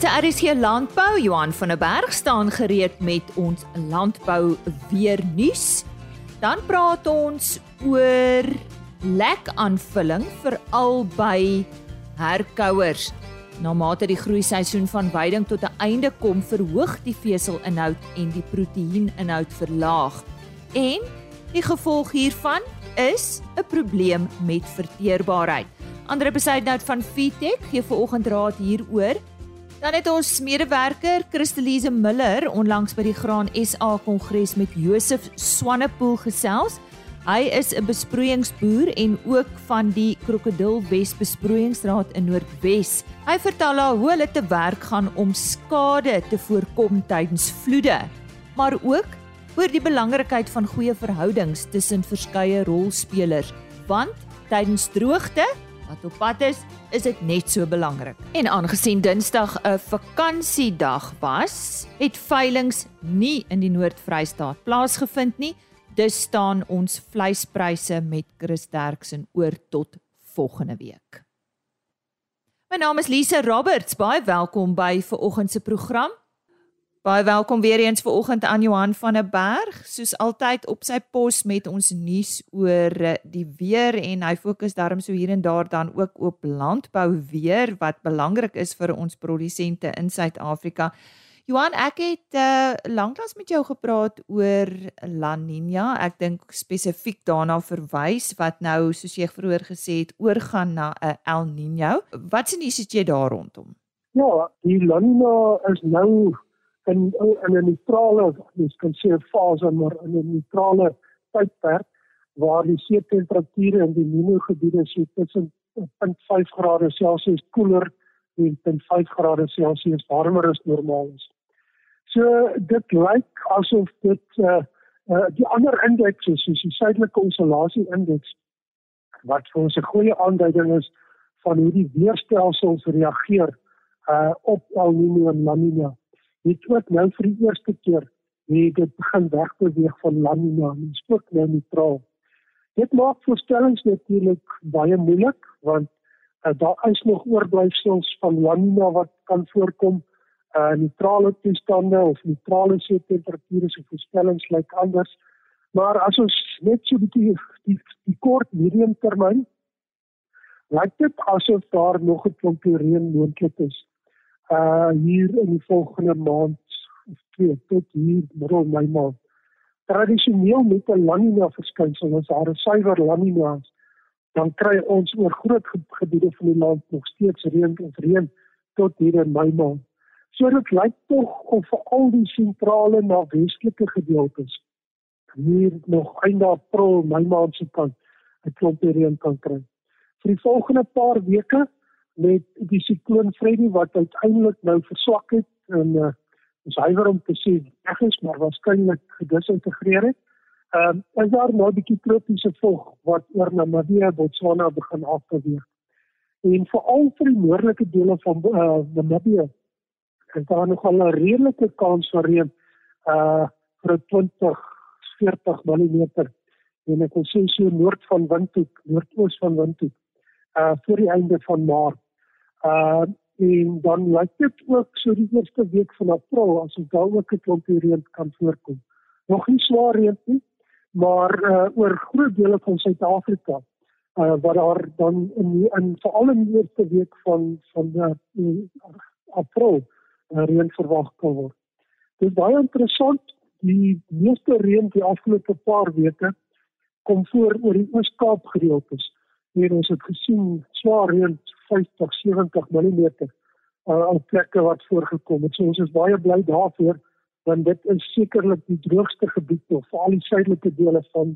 Se RSG Landbou, Johan van der Berg staan gereed met ons landbou weer nuus. Dan praat ons oor lek aanvulling veral by herkouers. Na mate die groeiseisoen van veiding tot 'n einde kom, verhoog die veselinhoud en die proteïeninhoud verlaag. En die gevolg hiervan is 'n probleem met verteerbaarheid. Andre Besuidnout van Fitech gee vanoggend raad hieroor. Dan het ons medewerker Christelise Miller onlangs by die Graan SA Kongres met Josef Swanepoel gesels. Hy is 'n besproeiingsboer en ook van die Krokodil Wes Besproeiingsraad in Noordwes. Hy vertel haar hoe hulle te werk gaan om skade te voorkom tydens vloede, maar ook oor die belangrikheid van goeie verhoudings tussen verskeie rolspelers, want tydens droogte wat op pad is, is dit net so belangrik. En aangesien Dinsdag 'n vakansiedag was, het veilinge nie in die Noord-Vrystaat plaasgevind nie. Dus staan ons vleispryse met Chris Derksen oor tot volgende week. My naam is Lise Roberts. Baie welkom by ver oggend se program. Baie welkom weer eens ver oggend aan Johan van der Berg, soos altyd op sy pos met ons nuus oor eh, die weer en hy fokus daarom so hier en daar dan ook op landbou weer wat belangrik is vir ons produsente in Suid-Afrika. Johan, ek het uh, lanklaas met jou gepraat oor La Nina. Ek dink spesifiek daarna verwys wat nou soos jy vroeër gesê het oorgaan na 'n El Niño. Wat sien jy daar rondom? Ja, die La Nina is nou in in 'n neutrale mens kan sê fase maar in 'n neutrale tydperk waar die see temperature in die Nino gebiede so tussen 0.5 grade Celsius koeler en 0.5 grade Celsius warmer as normaal is. So dit lyk asof dit uh, uh die ander indekse soos die suidelike oscillasie indeks wat vir ons 'n goeie aanduiding is van hoe die weerstelsels reageer uh op El Niño en La Niña het ook nou vir die eerste keer het dit begin wegbeweeg van La Nina en spook nou neutraal. Dit maak voorstellings natuurlik baie moeilik want uh, daar is nog oorblyfsels van La Nina wat kan voorkom uh neutrale toestande of neutrale see temperature se voorstellings lyk anders. Maar as ons net so 'n bietjie die, die kort medium termyn lyk dit asof daar nog 'n klomp reën moontlik is uh hier in die volgende maand of twee tot hier middel Mei maand. Tradisioneel met 'n La Nina verskynsel as daar 'n suiwer La Nina is, dan kry ons oor groot gebiede van die land nog steeds reën of reën tot hier in Mei maand. So dit lyk tog of vir al die sentrale na westelike gedeeltes hier nog einde April, Mei maand se kant 'n klomp reën kan kry. Vir die volgende paar weke met die sikloon Freddy wat uiteindelik nou verswak het en uh, ons huiwer om te sê reg is maar waarskynlik gedisintegreer het. Ehm uh, is daar nou 'n bietjie tropiese vog wat oor Namibië, Botswana begin afbeweeg. En veral vir die noordelike dele van uh, Namibië is daar nog 'n redelike kans vir reën uh vir 20 40 mm en ek wil sê so noord van Windhoek, noordoos van Windhoek uh voor die einde van Maart. Uh en dan lyk dit ook so die eerste week van April as ons daar ook 'n klompie reën kan voorkom. Nog nie swaar reën nie, maar uh oor groot dele van Suid-Afrika uh wat daar dan in in veral in die eerste week van van die uh, April uh, reën verwag kan word. Dit is baie interessant die meeste reën die afgelope paar weke kom voor oor die Oos-Kaap gedeeltes. Hier ons het gesien swaar reën 50 70 mm uh, op plekke wat voorgekom het. So ons is baie bly daarvoor want dit is sekerlik die droogste gebied of veral die suidelike dele van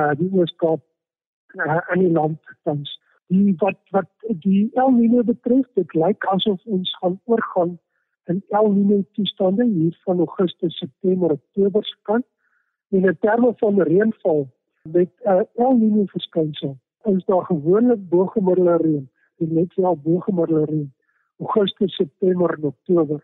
uh, die Oos-Kaap uh, in die land tans. Die wat wat die El Niño betref, dit lyk asof ons gaan oorgaan in El Niño toestande hier van Augustus, September, Oktober se kant. En in terme van reënval met uh, El Niño verskynsel is daar gewoonlik bo-gemiddelde reën, net wel bo-gemiddelde reën Augustus, September en Oktober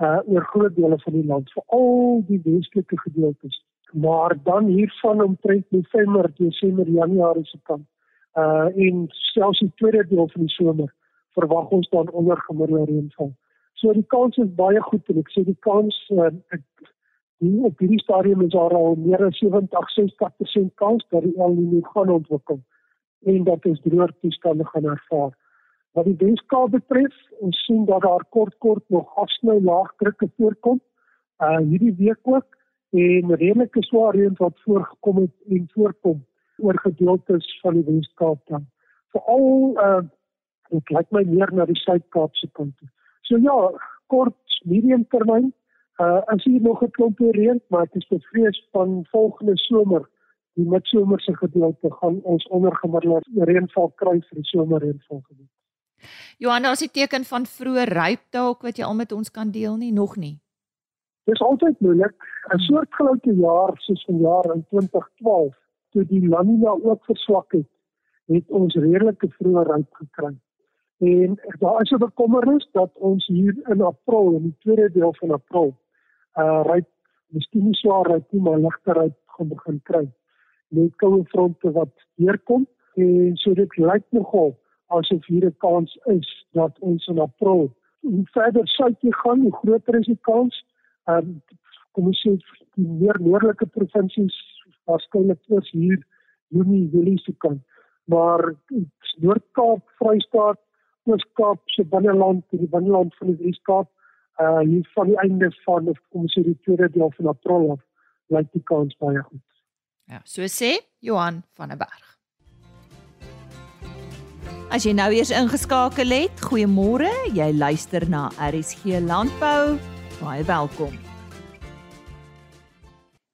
uh oor groot dele van die land, veral die westelike gedeeltes. Maar dan hiervan omtrent November, Desember, Januarie se kant uh en selfs die tweede deel van die somer verwag ons dan onder gemiddelde reënval. So die kans is baie goed en ek sê die kans uh, ek die op hierdie stadium is daar al meer as 70-60% kans dat die El Niño gaan ontwikkel en dat ons droër toestande gaan ervaar. Wat die Weskaap betref, ons sien dat daar kort kort nog afsny laagdrukke voorkom. Uh hierdie week ook en redelike swaar reën wat voorgekom het en voorkom oor gedeeltes van die Weskaap dan. Veral uh dit lyk my meer na die Suid-Kaapse kant toe. So ja, kort medium termyn uh as hier nog 'n klomp reën, maar dit is bevrees van volgende somer die midsomerse gedeelte gaan ons ondergemiddelde reënval kry vir die somerreënval gebied. Johanna, as dit teken van vroeë ryp dalk wat jy al met ons kan deel nie, nog nie. Dis altyd moeilik. 'n hmm. Soortgelyke jaar soos vanjaar in 2012, toe die La Nina ook verswak het, het ons redelike vroeë ryp gekry. En daar is 'n bekommernis dat ons hier in April, in die tweede deel van April, uh ryp miskien nie swaar ryp nie, maar ligter ryp gaan begin kry. Net koue fronte wat deurkom en so dit lyk nogal asof hier 'n kans is dat ons in April hoe verder suid jy gaan, hoe groter is die kans. Ehm um, kom ons sê die meer noordelike provinsies waarskynlik eers hier Junie, Julie se kant. Maar Noord-Kaap, Vrystaat, Oos-Kaap se binneland, die binneland van die Weskaap, uh hier van die einde van of kom ons sê die tweede deel van April af, lyk die kans baie goed. Ja, so sê Johan van der Berg. As jy nou eers ingeskakel het, goeiemôre. Jy luister na RSG Landbou. Baie welkom.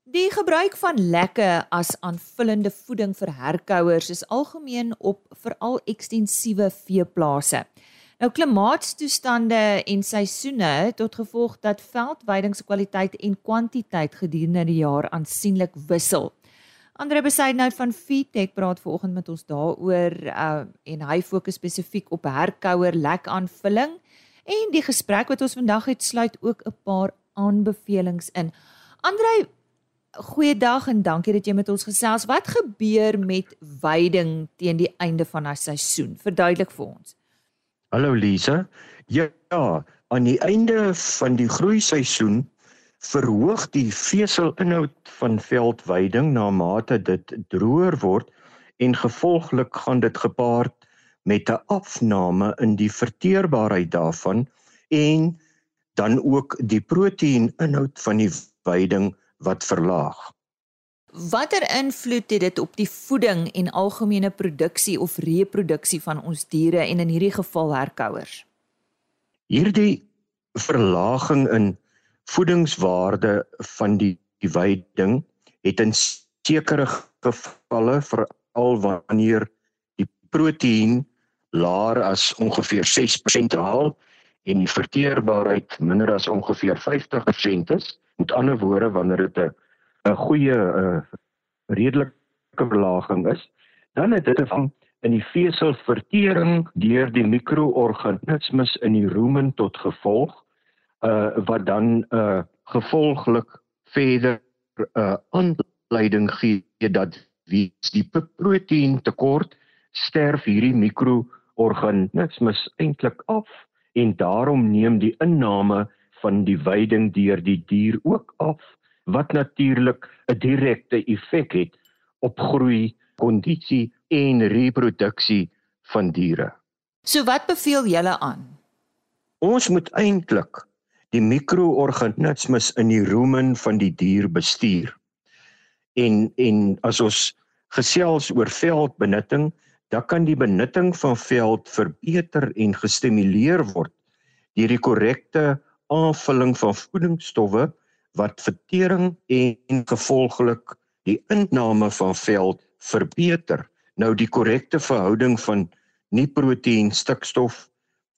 Die gebruik van lekke as aanvullende voeding vir herkouers is algemeen op veral ekstensiewe veeplase. Nou klimaatstoestande en seisoene tot gevolg dat veldweidingskwaliteit en kwantiteit gedurende die jaar aansienlik wissel. Andre Besaidnout van Feedtech praat vanoggend met ons daaroor uh, en hy fokus spesifiek op herkouer lek aanvulling en die gesprek wat ons vandag het sluit ook 'n paar aanbevelings in. Andre, goeiedag en dankie dat jy met ons gesels. Wat gebeur met veiding teen die einde van 'n seisoen? Verduidelik vir ons. Hallo Lisa. Ja, aan die einde van die groei seisoen verhoog die veselinhoud van veldweiding na mate dit droër word en gevolglik gaan dit gepaard met 'n afname in die verteerbaarheid daarvan en dan ook die proteïeninhoud van die weiding wat verlaag. Watter invloed het dit op die voeding en algemene produksie of reproduksie van ons diere en in hierdie geval herkouers? Hierdie verlaging in voedingswaarde van die, die weiding het in sekere gevalle veral wanneer die proteïen laer as ongeveer 6% haal en die verteerbaarheid minder as ongeveer 50% is. Met ander woorde wanneer dit 'n 'n goeie uh, redelike verlaging is dan het dit van in die veselvertering deur die mikroorganismes in die rumen tot gevolg uh wat dan uh gevolglik verder uh aanleiding gee dat die proteïen tekort sterf hierdie mikroorganismes eintlik af en daarom neem die inname van die veiding deur die dier ook af wat natuurlik 'n direkte effek het op groei, kondisie en reproduksie van diere. So wat beveel julle aan? Ons moet eintlik die mikroorganismes in die rumen van die dier bestuur. En en as ons gesels oor veldbenutting, dan kan die benutting van veld verbeter en gestimuleer word deur die korrekte aanvulling van voedingsstowwe wat vertering en gevolglik die inname van veld verbeter. Nou die korrekte verhouding van nie proteïen, stikstof,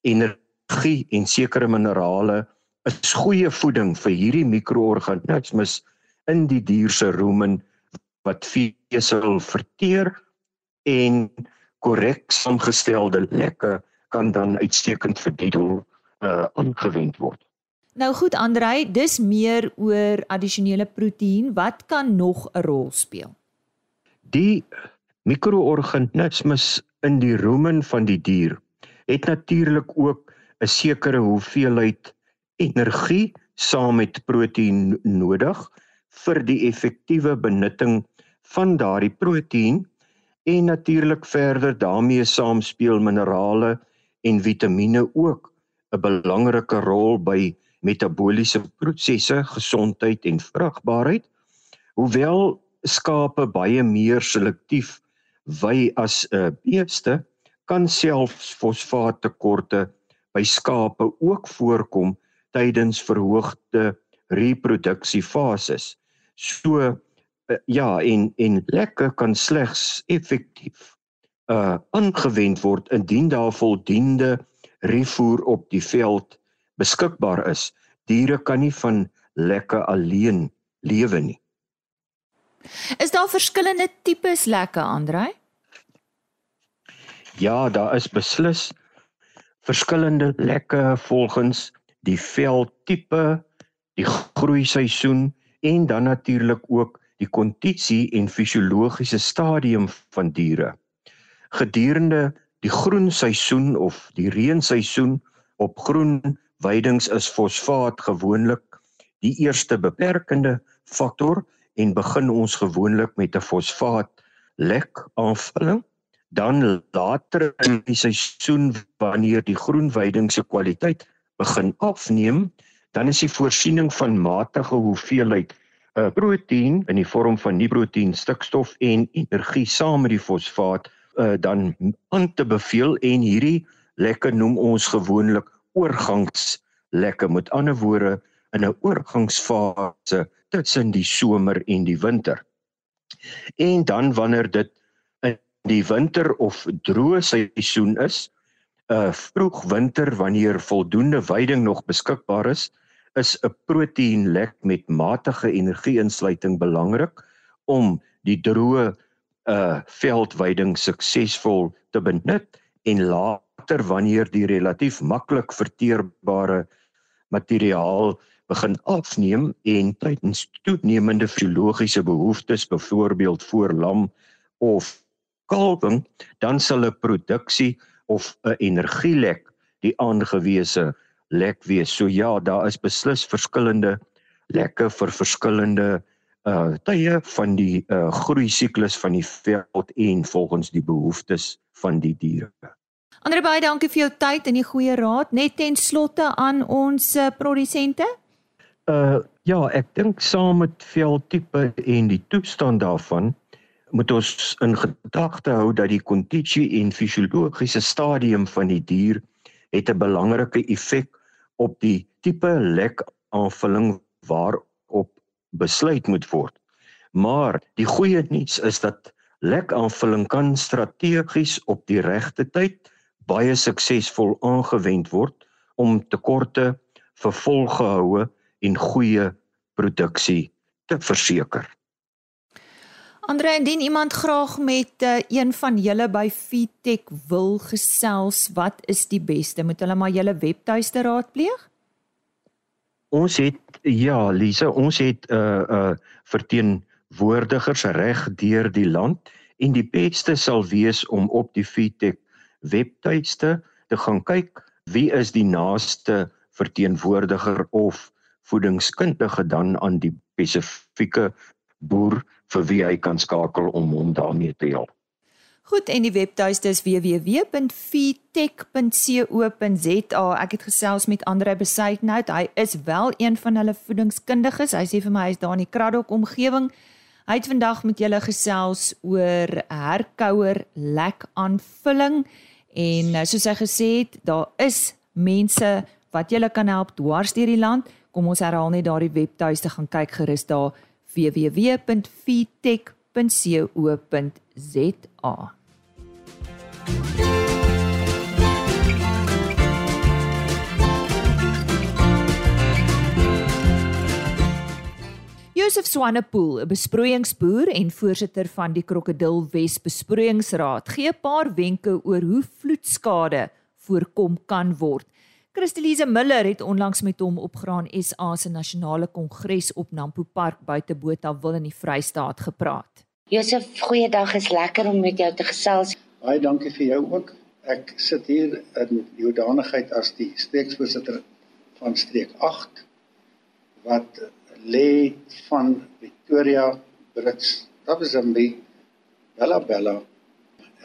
energie en sekere minerale is goeie voeding vir hierdie mikroorganismes in die dier se rumen wat vesel verteer en korrek saamgestelde lekke kan dan uitstekend vir die doel uh, aangewend word. Nou goed Andrei, dis meer oor addisionele proteïen, wat kan nog 'n rol speel? Die mikroorganismes in die rumen van die dier het natuurlik ook 'n sekere hoeveelheid energie saam met proteïen nodig vir die effektiewe benutting van daardie proteïen en natuurlik verder daarmee saamspeel minerale en vitamiene ook 'n belangrike rol by metabooliese prosesse, gesondheid en vrugbaarheid. Hoewel skape baie meer selektief wy as 'n uh, beeste, kan selfs fosfaattekorte by skape ook voorkom tydens verhoogde reproduksiefases. So uh, ja, en en lekke kan slegs effektief uh aangewend word indien daar voldoende refoer op die veld beskikbaar is. Diere kan nie van lekke alleen lewe nie. Is daar verskillende tipes lekke, Andrei? Ja, daar is beslis verskillende lekke volgens die veldtipe, die groei seisoen en dan natuurlik ook die kondisie en fisiologiese stadium van diere. Gedurende die groen seisoen of die reenseisoen op groen weidings is fosfaat gewoonlik die eerste beperkende faktor en begin ons gewoonlik met 'n fosfaat lek aanvulling dan later in die seisoen wanneer die groen weiding se kwaliteit begin afneem dan is die voorsiening van matige hoeveelheid uh, proteïen in die vorm van nitrogen, stikstof en energie saam met die fosfaat uh, dan aan te beveel en hierdie lekke noem ons gewoonlik oorgangslekke met ander woorde in 'n oorgangsfase tussen die somer en die winter. En dan wanneer dit in die winter of droë seisoen is, uh, vroeg winter wanneer voldoende veiding nog beskikbaar is, is 'n proteïenlek met matige energie-insluiting belangrik om die droë uh veldveiding suksesvol te benut en later wanneer die relatief maklik verteerbare materiaal begin afneem en tydens toenemende fisiologiese behoeftes byvoorbeeld voor lam of kalwing dan sal 'n produksie of 'n energielek die aangewese lek wees. So ja, daar is beslis verskillende lekke vir verskillende uh tye van die uh groei siklus van die veld en volgens die behoeftes van die diere. Andre baie dankie vir jou tyd en die goeie raad. Net ten slotte aan ons uh, produsente. Uh ja, ek dink saam met veldtipe en die toestand daarvan moet ons in gedagte hou dat die kondisie en fisiologiese stadium van die dier het 'n belangrike effek op die tipe lek aanvulling waarop besluit moet word. Maar die goeie nuus is dat lek aanvulling kan strategies op die regte tyd baie suksesvol aangewend word om tekorte vir volgehoue en goeie produksie te verseker. Andre, indien iemand graag met uh, een van julle by Fitech wil gesels, wat is die beste? Moet hulle maar julle webtuiste raadpleeg? Ons het ja, Lise, ons het 'n uh, eh, 'n uh, eh, verteenwoordigers reg deur die land en die beste sal wees om op die Fitech webtuiste te gaan kyk wie is die naaste verteenwoordiger of voedingskundige dan aan die spesifieke boer vir wie hy kan skakel om hom daarmee te help. Goed, en die webtuiste is www.feedtech.co.za. Ek het gesels met Andre Besuitnout. Hy is wel een van hulle voedingskundiges. Hy sê vir my hy is daar in die Kraddock omgewing. Hy het vandag met julle gesels oor herkouer lek aanvulling. En uh, soos hy gesê het, daar is mense wat julle kan help dwars deur die land. Kom ons herhaal net daardie webtuiste gaan kyk gerus daar www.feedtech.co.za. Josef Swanepoel, 'n besproeiingsboer en voorsitter van die Krokodil Wes Besproeiingsraad, gee 'n paar wenke oor hoe vloedskade voorkom kan word. Christelise Miller het onlangs met hom op Graan SA se nasionale kongres op Nampo Park buite Botawil in die Vrystaat gepraat. Josef, goeiedag, is lekker om met jou te gesels. Baie dankie vir jou ook. Ek sit hier in die hoedanigheid as die streeksvoorsitter van streek 8 wat lê van Victoria Brits, Tabazimbi, Bella Bella,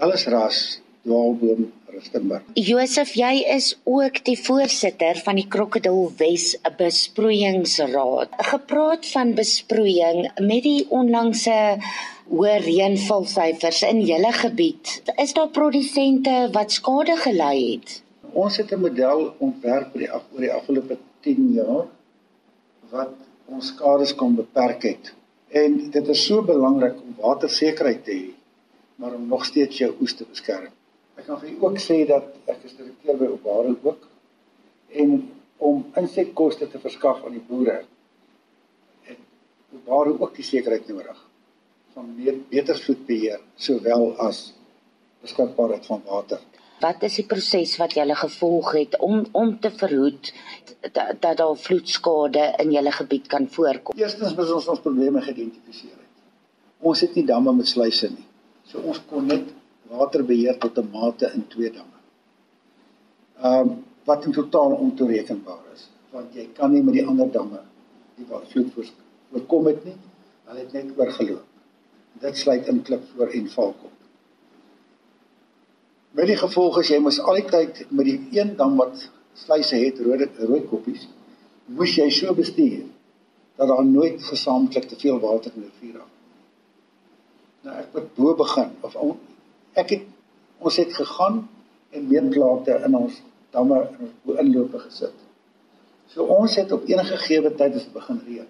Ellisras, Dwaalboom, Rustenburg. Josef, jy is ook die voorsitter van die Krokodil Wes besproeiingsraad. Gepraat van besproeiing met die onlangse hoë reënvalsyfers in julle gebied. Is daar produsente wat skade gely het? Ons het 'n model ontwerp vir die oor die afgelope 10 jaar wat ons skades kan beperk het. En dit is so belangrik om watersekerheid te hê, maar om nog steeds jou oes te beskerm. Ek kan vir u ook sê dat ek is direkteur by Obare ook en om insetkoste te verskaf aan die boere het Obare ook die sekerheid nodig van meer beter vloedbeheer sowel as beskikbaarheid van water wat is die proses wat julle gevolg het om om te verhoed dat dat daar vloedskade in julle gebied kan voorkom? Eerstens moet ons ons probleme geïdentifiseer het. Ons het nie damme met sluise nie. So ons kon net water beheer tot 'n mate in twee damme. Ehm um, wat in totaal ontoerekenbaar is, want jy kan nie met die ander damme die vloed voorkom het nie. Hulle het net oorgeloop. Dit sluit in klip voor en valkop. Met die gevolg is jy mos altyd met die een dam wat sluise het rooi rooi koppies, moes jy so bestuur dat daar nooit gesamentlik te veel water in die rivier raak. Nou ek het bo begin of ek het ons het gegaan en meetplate in ons damme in ons inlope gesit. So ons het op enige gegee tyd as dit begin reën,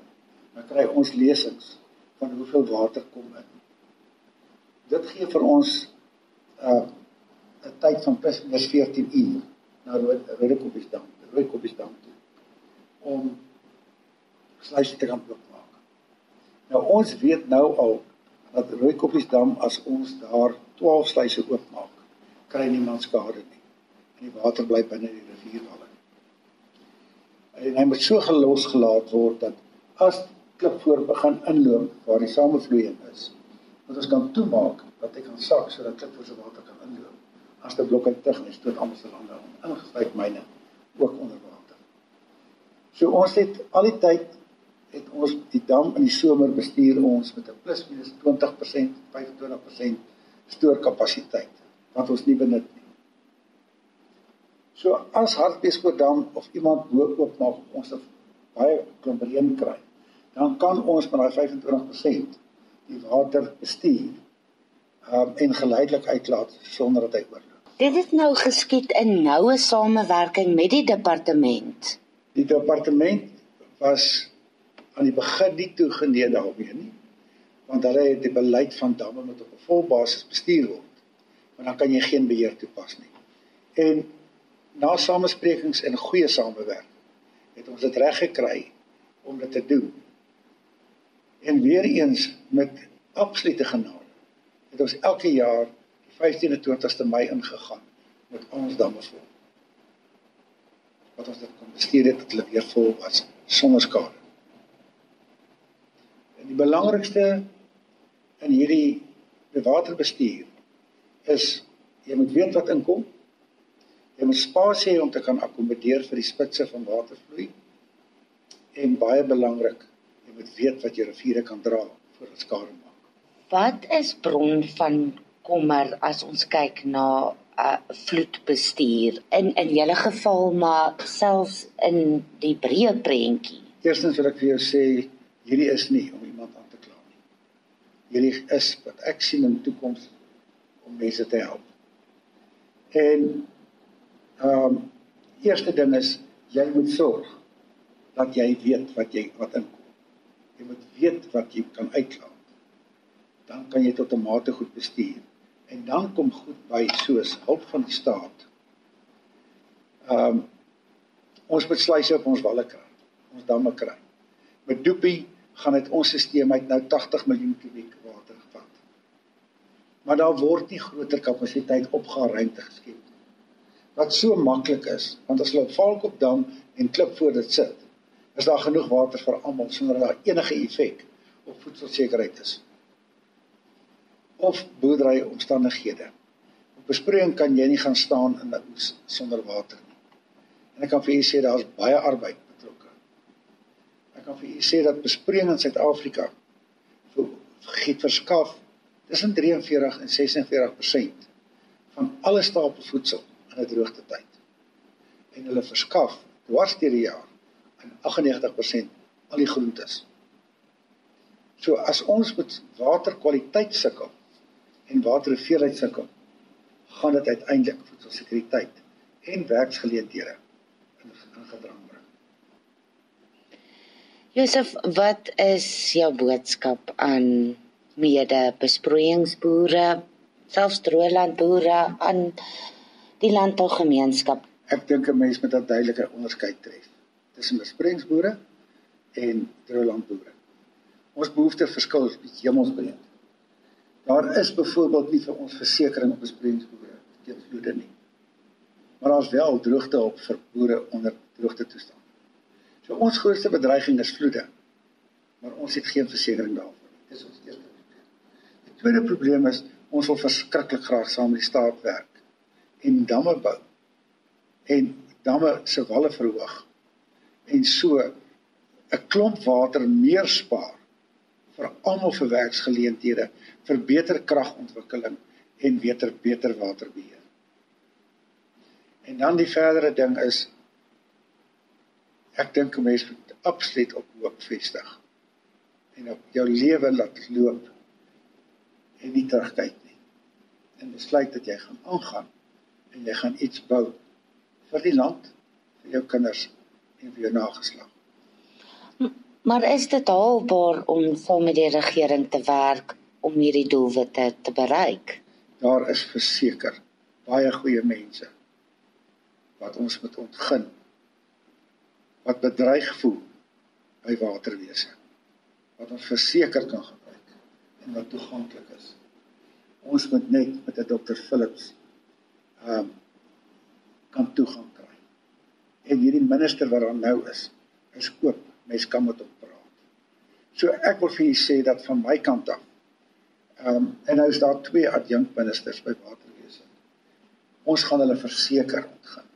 dan kry ons lesings van hoeveel water kom in. Dit gee vir ons uh 'n tyd van plus minus 14 uur na Rooikoppiesdam, Rooikoppiesdam toe om sluise te kan oopmaak. Nou ons weet nou al dat Rooikoppiesdam as ons daar 12 sluise oopmaak, kry niemand skade nie. En die water bly binne die rivierwalle. En hy moet so gelos gelaat word dat as klip voor begin inloop waar die samevloeiing is, dat ons kan toemaak dat hy kan sak sodat klip voor se water kan inloop as die blokke tegnies tot almal se lande ingesluit myne ook onder water. So ons het al die tyd het ons die dam in die somer bestuur ons met 'n plus minus 20%, 25% stoorkapasiteit wat ons nie benut nie. So as Hartbeespoort dam of iemand bo oopmaak ons het baie klomp reën kry, dan kan ons met daai 25% die water bestuur um, en geleidelik uitlaat sonder dat hy oorloop. Dit het nou geskied in noue samewerking met die departement. Die departement was aan die begin nie toegeneem daarmee nie. Want hulle het die beleid van damme met op 'n volbasis bestuur word. Maar dan kan jy geen beheer toepas nie. En na samesprekings en goeie samewerking het ons dit reg gekry om dit te doen. En weer eens met absolute genade het ons elke jaar 15de 20ste Mei ingegaan met ons damme vol. Wat ons dit kon bestuur het dat hulle weer vol was sonder skade. En die belangrikste in hierdie waterbestuur is jy moet weet wat inkom. Jy moet spasie hê om te kan akkommodeer vir die spitse van watervloei. En baie belangrik, jy moet weet wat jou riviere kan dra voor dit skade maak. Wat is bron van kommer as ons kyk na uh, vloedbestuur in in julle geval maar selfs in die breë prentjie. Eerstens wil ek vir jou sê hierdie is nie om iemand aan te kla nie. Hierdie is wat ek sien in toekoms om mense te help. En ehm um, eerste ding is jy moet sorg dat jy weet wat jy wat inkom. Jy moet weet wat jy kan uitklaar. Dan kan jy tot 'n mate goed bestuur. En dan kom goed by soos hulp van die staat. Ehm um, ons moet sluise op ons walle kry. Ons damme kry. Met Doopie gaan dit ons stelsel uit nou 80 miljoen kubiek water gevat. Maar daar word nie groter kapasiteit opgaar ruimte geskep nie. Wat so maklik is, want as hulle op Valkop dam en klip voor dit sit, is daar genoeg water vir almal sonder dat enige effek op voedselsekerheid is of boerdery omstandighede. Op besproeiing kan jy nie gaan staan in 'n oes sonder water nie. En ek kan vir u sê daar's baie arbeid. Ek kan vir u sê dat besproeiing in Suid-Afrika vir giet verskaf tussen 43 en 46% van alle stapelvoedsel in 'n droogte tyd. En hulle verskaf dwars deur die jaar in 98% al die groentes. So as ons met waterkwaliteit sukkel en waterhoeveelheid sukkel, gaan dit uiteindelik voedselsekuriteit en werksgeleenthede in gedrang bring. Josef, wat is jou boodskap aan mede besproeiingsboere, selfs droëlandboere aan die landbougemeenskap. Ek dink 'n mens moet 'n duidelike onderskeid tref tussen besproeiingsboere en droëlandboere. Ons behoefte verskil hemelsbreed. Daar is byvoorbeeld nie vir ons versekerings op besproeiingsboere teen vloede nie. Maar daar's wel droogte op vir boere onder droogte toestand. So ons grootste bedreiging is vloede. Maar ons het geen versekerings daarvoor. Dis ons eerste tweede probleem is ons wil verskriklik graag saam met die staat werk en damme bou en damme se walle verhoog en so 'n klomp water meer spaar vir almal vir werksgeleenthede vir beter kragontwikkeling en beter beter waterbeheer. En dan die verdere ding is ek dink 'n mens moet absoluut op hoop vestig en op jou lewe laat loop en nie terugkyk nie. En besluit dat jy gaan aangaan en jy gaan iets bou vir die land, vir jou kinders en vir jou nageslag. Maar is dit haalbaar om saam met die regering te werk om hierdie doelwitte te bereik? Daar is verseker baie goeie mense wat ons moet ontgin wat bedreig voel by waterwese wat ons verseker kan gebruik en wat toeganklik is ons moet net met 'n dokter Philips ehm um, kan toegang kry. En hierdie minister wat daar nou is, is oop. Mense kan met hom praat. So ek wil vir julle sê dat van my kant af ehm um, en nou is daar twee adjunkt ministers by waterwese. Ons gaan hulle verseker ontgin.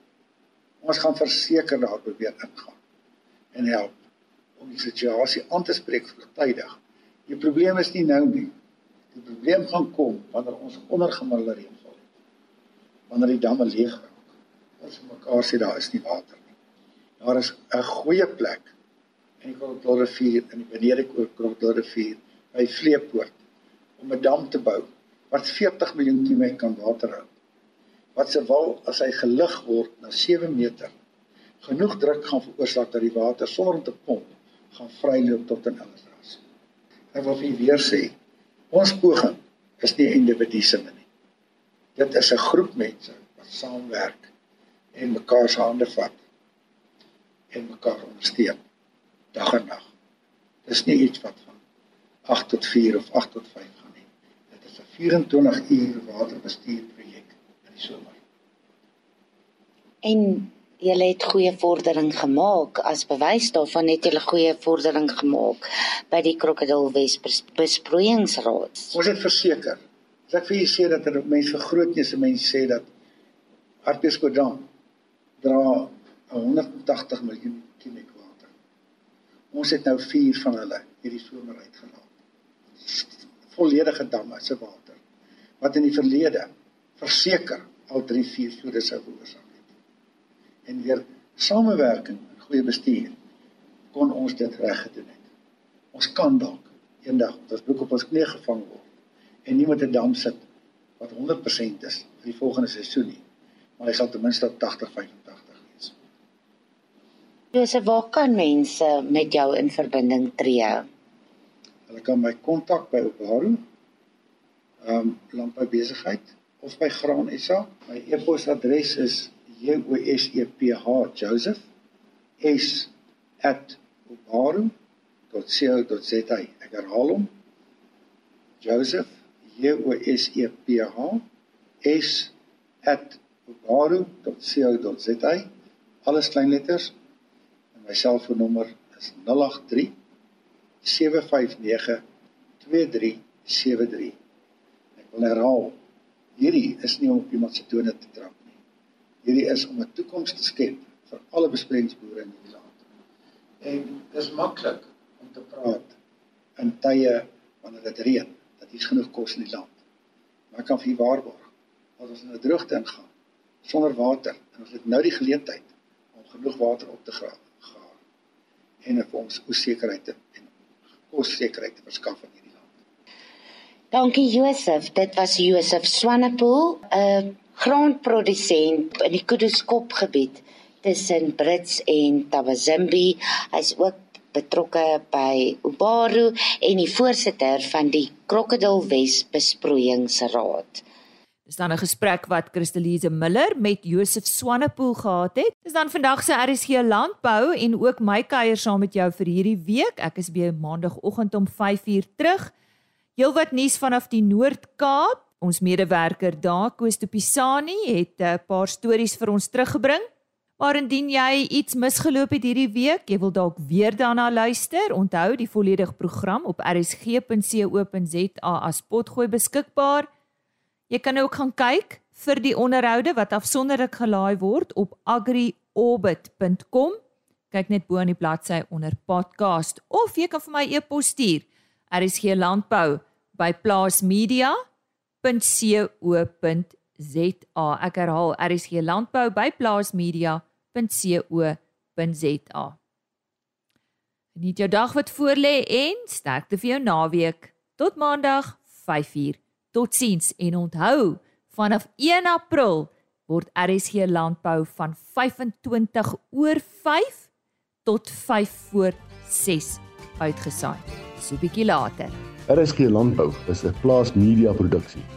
Ons gaan verseker daar probeer ingaan en help om die situasie aan te spreek vroegtydig. Die probleem is nie nou nie. Die probleem gaan kom wanneer ons ondergemiddelde reënval het. Wanneer die damme leeg raak. Ons mekaar sê daar is nie water nie. Daar is 'n goeie plek in die Krokodil rivier in die benede Krokodil rivier by Vleepoort om 'n dam te bou wat 40 miljoen kubieek kan water hou. Wat se wal as hy gelig word na 7 meter genoeg druk gaan veroorsaak dat die water sonder om te pomp gaan vryloop tot in Ellisras. Ek wil vir weer sê Ons poging is nie individuele nie. Dit is 'n groep mense wat saamwerk en mekaar se hande vat en mekaar ondersteun dag en nag. Dis nie iets wat van 8 tot 4 of 8 tot 5 gaan nie. Dit is 'n 24 uur waterbestuur projek in die somer. En julle het goeie vordering gemaak as bewys daarvan het julle goeie vordering gemaak by die Krokodil Wes besproeiingsraad. Ons het verseker. As ek vir julle sê dat er mense vergrootnisse mense sê dat Hartbeespoort dra 180 miljoen kubieek water. Ons het nou 4 van hulle hierdie somer uitgelaat. Volledige damme se water wat in die verlede verseker al 3 4 vloede sou veroorsaak en deur samewerking en goeie bestuur kon ons dit reg gedoen het. Ons kan dalk eendag ons boek op ons knie gevang word en nie met 'n dam sit wat 100% is vir die volgende seisoen nie, maar hy sal ten minste op 80 85 wees. Josef, waar kan mense met jou in verbinding tree? Hulle kan my kontak by Obaru ehm um, landboubesigheid of by Graan SA. My e-posadres is J O S E P H Joseph S @obaru.co.za. Ek herhaal hom. Joseph J O S E P H S @obaru.co.za. Alles klein letters. En my selfoonnommer is 083 759 2373. Ek wil herhaal Hierdie is nie om iemand se tone te trap. Hierdie is om 'n toekoms te skep vir alle besproeiingsboere in die land. En dis maklik om te praat in tye wanneer dit reën dat hier genoeg kos in die land. Maar ek kan vir waarborg as ons in 'n droogte ingaan sonder water en ons het nou die geleentheid om genoeg water op te grawe en vir ons osekerheid en kossekerheid te verskaf in hierdie land. Dankie Josef. Dit was Josef Swanepoel, 'n graanprodusent in die Kuduskop gebied tussen Brits en Tabazimbi. Hy's ook betrokke by Ubaru en die voorsitter van die Krokodil Wes besproeiingsraad. Dis dan 'n gesprek wat Christelise Miller met Josef Swanepoel gehad het. Dis dan vandag se RSG landbou en ook my kuier saam met jou vir hierdie week. Ek is by maandagooggend om 5uur terug. Heelwat nuus vanaf die Noord-Kaap. Ons medewerker daar, Koos de Pisani, het 'n paar stories vir ons teruggebring. Maar indien jy iets misgeloop het hierdie week, jy wil dalk weer daarna luister, onthou die volledige program op rsg.co.za as potgooi beskikbaar. Jy kan ook gaan kyk vir die onderhoude wat afsonderlik gelaai word op agriorbit.com. Kyk net bo aan die bladsy onder podcast of jy kan vir my e-pos stuur. RSG landbou by plaasmedia.co.za. Ek herhaal RSG landbou by plaasmedia.co.za. Geniet jou dag wat voorlê en sterkte vir jou naweek. Tot maandag 5:00. Totsiens en onthou, vanaf 1 April word RSG landbou van 25 oor 5 tot 5 voor 6 uitgesaai. So bietjie later. RSG landbou is 'n plaas media produksie